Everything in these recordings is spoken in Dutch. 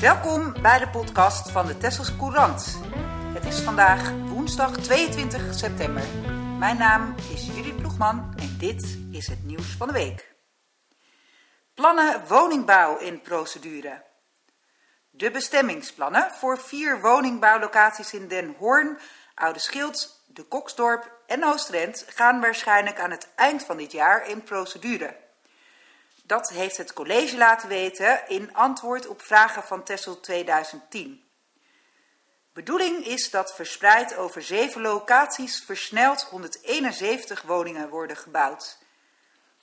Welkom bij de podcast van de Tesselse Courant. Het is vandaag woensdag 22 september. Mijn naam is Judith Ploegman en dit is het nieuws van de week. Plannen woningbouw in procedure. De bestemmingsplannen voor vier woningbouwlocaties in Den Hoorn, Oude Schild, De Koksdorp en Oostrent gaan waarschijnlijk aan het eind van dit jaar in procedure. Dat heeft het college laten weten in antwoord op vragen van Tessel 2010. Bedoeling is dat verspreid over zeven locaties versneld 171 woningen worden gebouwd.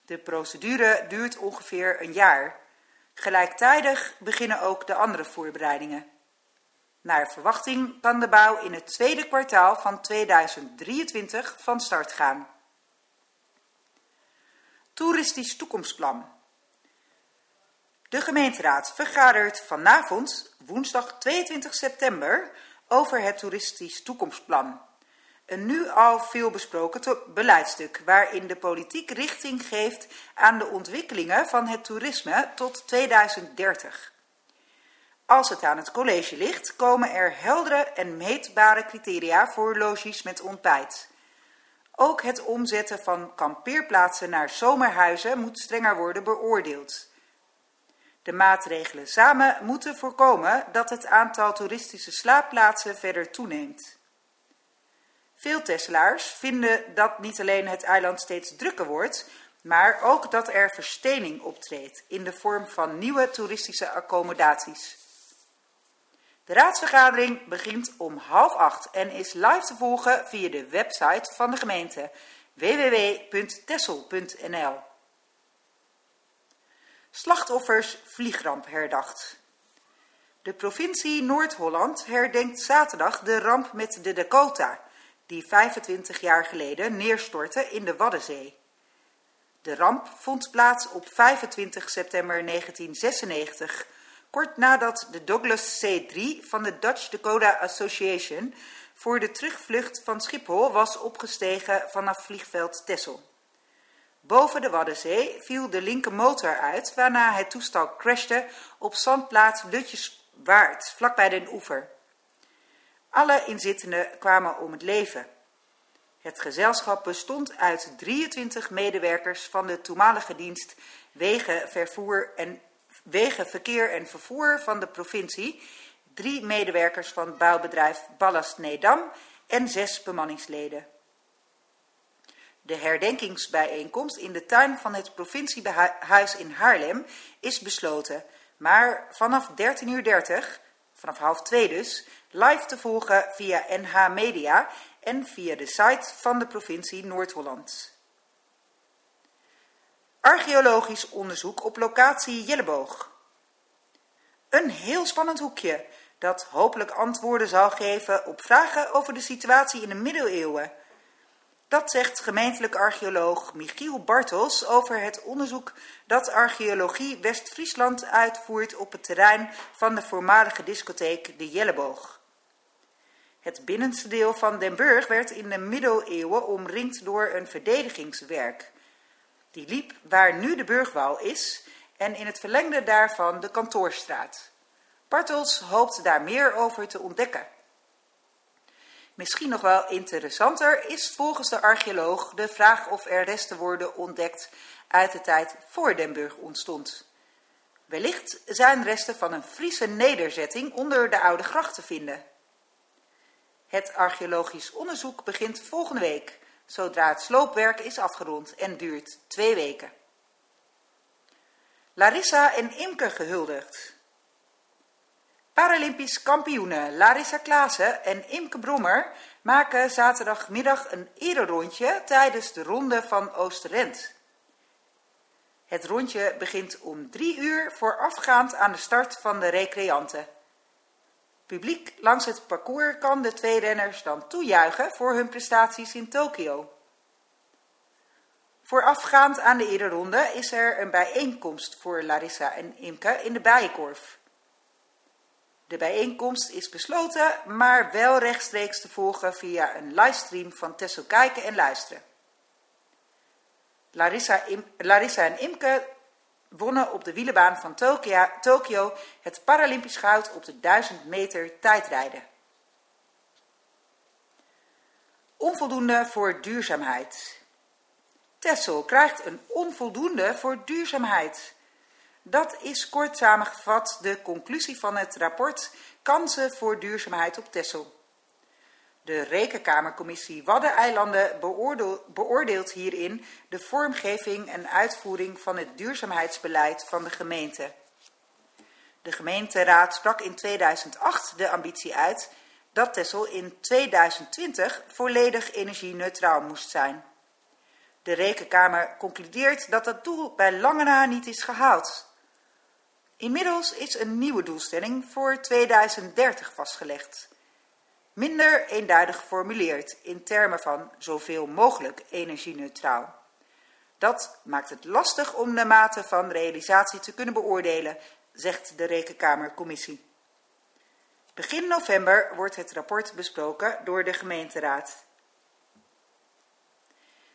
De procedure duurt ongeveer een jaar. Gelijktijdig beginnen ook de andere voorbereidingen. Naar verwachting kan de bouw in het tweede kwartaal van 2023 van start gaan. Toeristisch toekomstplan. De gemeenteraad vergadert vanavond, woensdag 22 september, over het toeristisch toekomstplan. Een nu al veel besproken beleidstuk waarin de politiek richting geeft aan de ontwikkelingen van het toerisme tot 2030. Als het aan het college ligt, komen er heldere en meetbare criteria voor logies met ontbijt. Ook het omzetten van kampeerplaatsen naar zomerhuizen moet strenger worden beoordeeld. De maatregelen samen moeten voorkomen dat het aantal toeristische slaapplaatsen verder toeneemt. Veel Tesselaars vinden dat niet alleen het eiland steeds drukker wordt, maar ook dat er verstening optreedt in de vorm van nieuwe toeristische accommodaties. De raadsvergadering begint om half acht en is live te volgen via de website van de gemeente www.tessel.nl. Slachtoffers vliegramp herdacht. De provincie Noord-Holland herdenkt zaterdag de ramp met de Dakota, die 25 jaar geleden neerstortte in de Waddenzee. De ramp vond plaats op 25 september 1996, kort nadat de Douglas C-3 van de Dutch Dakota Association voor de terugvlucht van Schiphol was opgestegen vanaf vliegveld Texel. Boven de Waddenzee viel de linker motor uit, waarna het toestel crashte op zandplaats Lutjeswaard, vlakbij den oever. Alle inzittenden kwamen om het leven. Het gezelschap bestond uit 23 medewerkers van de toenmalige dienst Wegen, Vervoer en, Wegen, Verkeer en Vervoer van de provincie, drie medewerkers van bouwbedrijf Ballast Nedam en zes bemanningsleden. De herdenkingsbijeenkomst in de tuin van het provinciehuis in Haarlem is besloten, maar vanaf 13.30 uur, vanaf half twee dus, live te volgen via NH Media en via de site van de provincie Noord-Holland. Archeologisch onderzoek op locatie Jelleboog. Een heel spannend hoekje dat hopelijk antwoorden zal geven op vragen over de situatie in de middeleeuwen dat zegt gemeentelijk archeoloog Michiel Bartels over het onderzoek dat Archeologie West-Friesland uitvoert op het terrein van de voormalige discotheek De Jelleboog. Het binnenste deel van Den Burg werd in de middeleeuwen omringd door een verdedigingswerk. Die liep waar nu de burgwal is en in het verlengde daarvan de kantoorstraat. Bartels hoopt daar meer over te ontdekken. Misschien nog wel interessanter is volgens de archeoloog de vraag of er resten worden ontdekt uit de tijd voor Den Burg ontstond. Wellicht zijn resten van een Friese nederzetting onder de oude gracht te vinden. Het archeologisch onderzoek begint volgende week, zodra het sloopwerk is afgerond en duurt twee weken. Larissa en Imke gehuldigd. Paralympisch kampioenen Larissa Klaassen en Imke Brommer maken zaterdagmiddag een rondje tijdens de ronde van Oosterend. Het rondje begint om drie uur voorafgaand aan de start van de recreanten. Publiek langs het parcours kan de twee renners dan toejuichen voor hun prestaties in Tokio. Voorafgaand aan de ronde is er een bijeenkomst voor Larissa en Imke in de Bijenkorf. De bijeenkomst is besloten, maar wel rechtstreeks te volgen via een livestream van Tessel Kijken en Luisteren. Larissa, Larissa en Imke wonnen op de wielenbaan van Tokio het Paralympisch goud op de 1000 meter tijdrijden. Onvoldoende voor duurzaamheid. Tessel krijgt een onvoldoende voor duurzaamheid. Dat is kort samengevat de conclusie van het rapport Kansen voor duurzaamheid op Tessel. De Rekenkamercommissie Waddeneilanden beoordeelt hierin de vormgeving en uitvoering van het duurzaamheidsbeleid van de gemeente. De gemeenteraad sprak in 2008 de ambitie uit dat Texel in 2020 volledig energie-neutraal moest zijn. De Rekenkamer concludeert dat dat doel bij lange na niet is gehaald. Inmiddels is een nieuwe doelstelling voor 2030 vastgelegd. Minder eenduidig geformuleerd in termen van zoveel mogelijk energie-neutraal. Dat maakt het lastig om de mate van realisatie te kunnen beoordelen, zegt de Rekenkamercommissie. Begin november wordt het rapport besproken door de gemeenteraad.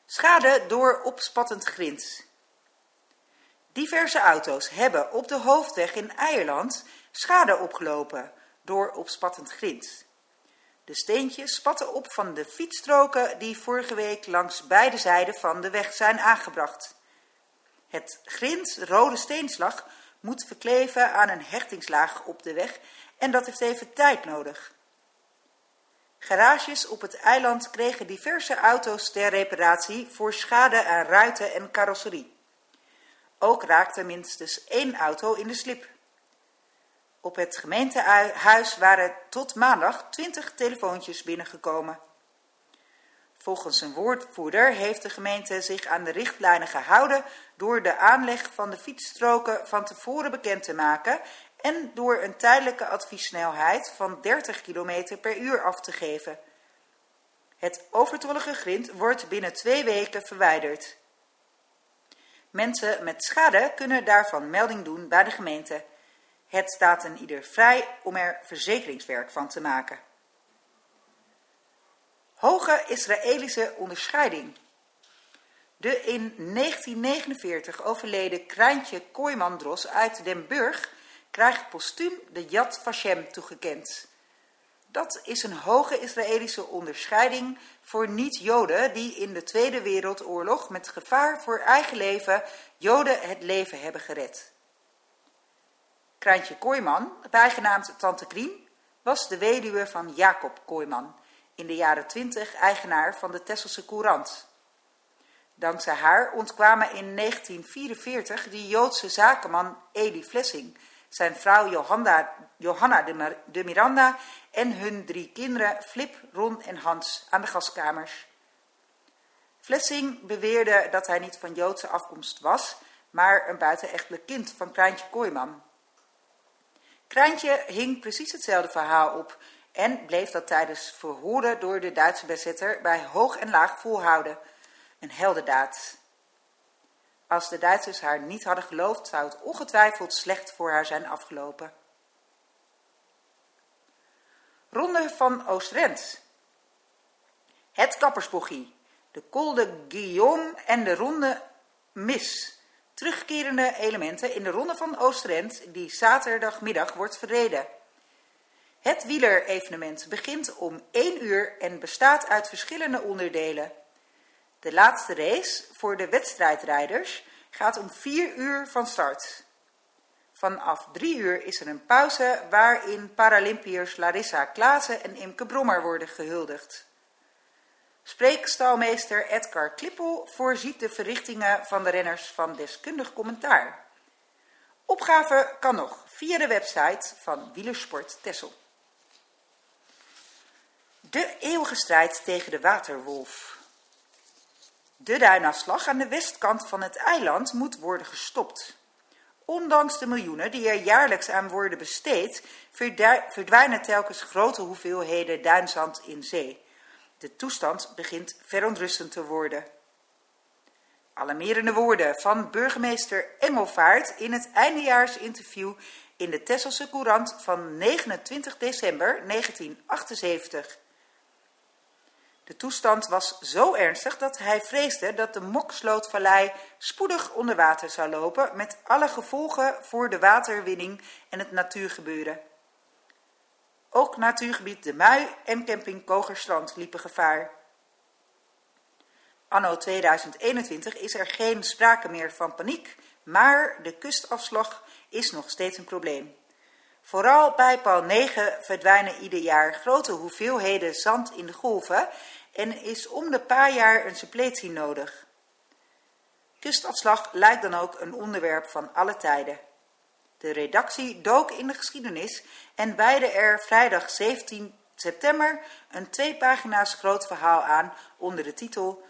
Schade door opspattend grind. Diverse auto's hebben op de hoofdweg in Eierland schade opgelopen door opspattend grind. De steentjes spatten op van de fietsstroken die vorige week langs beide zijden van de weg zijn aangebracht. Het grind rode steenslag moet verkleven aan een hechtingslaag op de weg en dat heeft even tijd nodig. Garages op het eiland kregen diverse auto's ter reparatie voor schade aan ruiten en carrosserie. Ook raakte minstens één auto in de slip. Op het gemeentehuis waren tot maandag 20 telefoontjes binnengekomen. Volgens een woordvoerder heeft de gemeente zich aan de richtlijnen gehouden door de aanleg van de fietsstroken van tevoren bekend te maken en door een tijdelijke adviessnelheid van 30 km per uur af te geven. Het overtollige grind wordt binnen twee weken verwijderd. Mensen met schade kunnen daarvan melding doen bij de gemeente. Het staat een ieder vrij om er verzekeringswerk van te maken. Hoge Israëlische onderscheiding. De in 1949 overleden Kraantje Kooimandros uit Den Burg krijgt postuum de Yad Vashem toegekend. Dat is een hoge Israëlische onderscheiding voor niet-Joden die in de Tweede Wereldoorlog met gevaar voor eigen leven Joden het leven hebben gered. Kraantje Kooiman, bijgenaamd Tante Krien, was de weduwe van Jacob Kooiman, in de jaren twintig eigenaar van de Tesselse Courant. Dankzij haar ontkwamen in 1944 de Joodse zakenman Eli Flessing, zijn vrouw Johanna, Johanna de Miranda en hun drie kinderen Flip, Ron en Hans aan de gaskamers. Flessing beweerde dat hij niet van Joodse afkomst was, maar een buitenechtelijk kind van Kraantje Kooiman. Kraantje hing precies hetzelfde verhaal op en bleef dat tijdens verhoren door de Duitse bezetter bij hoog en laag volhouden. Een heldendaad. Als de Duitsers haar niet hadden geloofd, zou het ongetwijfeld slecht voor haar zijn afgelopen. Ronde van Oost-Rent. Het kappersbogie, de Col de Guillaume en de Ronde Mis. Terugkerende elementen in de Ronde van Oost-Rent die zaterdagmiddag wordt verreden. Het wielerevenement begint om 1 uur en bestaat uit verschillende onderdelen. De laatste race voor de wedstrijdrijders gaat om 4 uur van start. Vanaf 3 uur is er een pauze waarin Paralympiërs Larissa Klaassen en Imke Brommer worden gehuldigd. Spreekstalmeester Edgar Klippel voorziet de verrichtingen van de renners van deskundig commentaar. Opgave kan nog via de website van Wielersport Tessel. De eeuwige strijd tegen de waterwolf. De duinafslag aan de westkant van het eiland moet worden gestopt. Ondanks de miljoenen die er jaarlijks aan worden besteed, verdwijnen telkens grote hoeveelheden duinzand in zee. De toestand begint verontrustend te worden. Alarmerende woorden van burgemeester Engelvaart in het eindejaarsinterview in de Tesselse Courant van 29 december 1978. De toestand was zo ernstig dat hij vreesde dat de Mokslootvallei spoedig onder water zou lopen, met alle gevolgen voor de waterwinning en het natuurgebeuren. Ook natuurgebied De Mui en camping Kogerstrand liepen gevaar. Anno 2021 is er geen sprake meer van paniek, maar de kustafslag is nog steeds een probleem. Vooral bij paal 9 verdwijnen ieder jaar grote hoeveelheden zand in de golven en is om de paar jaar een suppletie nodig. Kustafslag lijkt dan ook een onderwerp van alle tijden. De redactie dook in de geschiedenis en wijde er vrijdag 17 september een twee pagina's groot verhaal aan onder de titel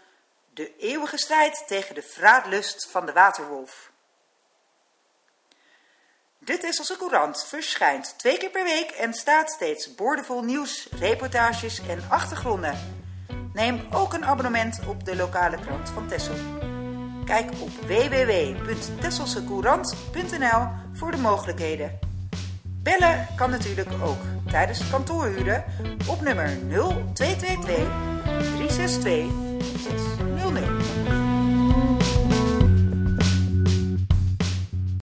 De eeuwige strijd tegen de vraadlust van de waterwolf. De Tesselse Courant verschijnt twee keer per week en staat steeds boordevol nieuws, reportages en achtergronden. Neem ook een abonnement op de lokale krant van Tessel. Kijk op www.tesselsecourant.nl voor de mogelijkheden. Bellen kan natuurlijk ook tijdens kantoorhuren op nummer 0222 362 600.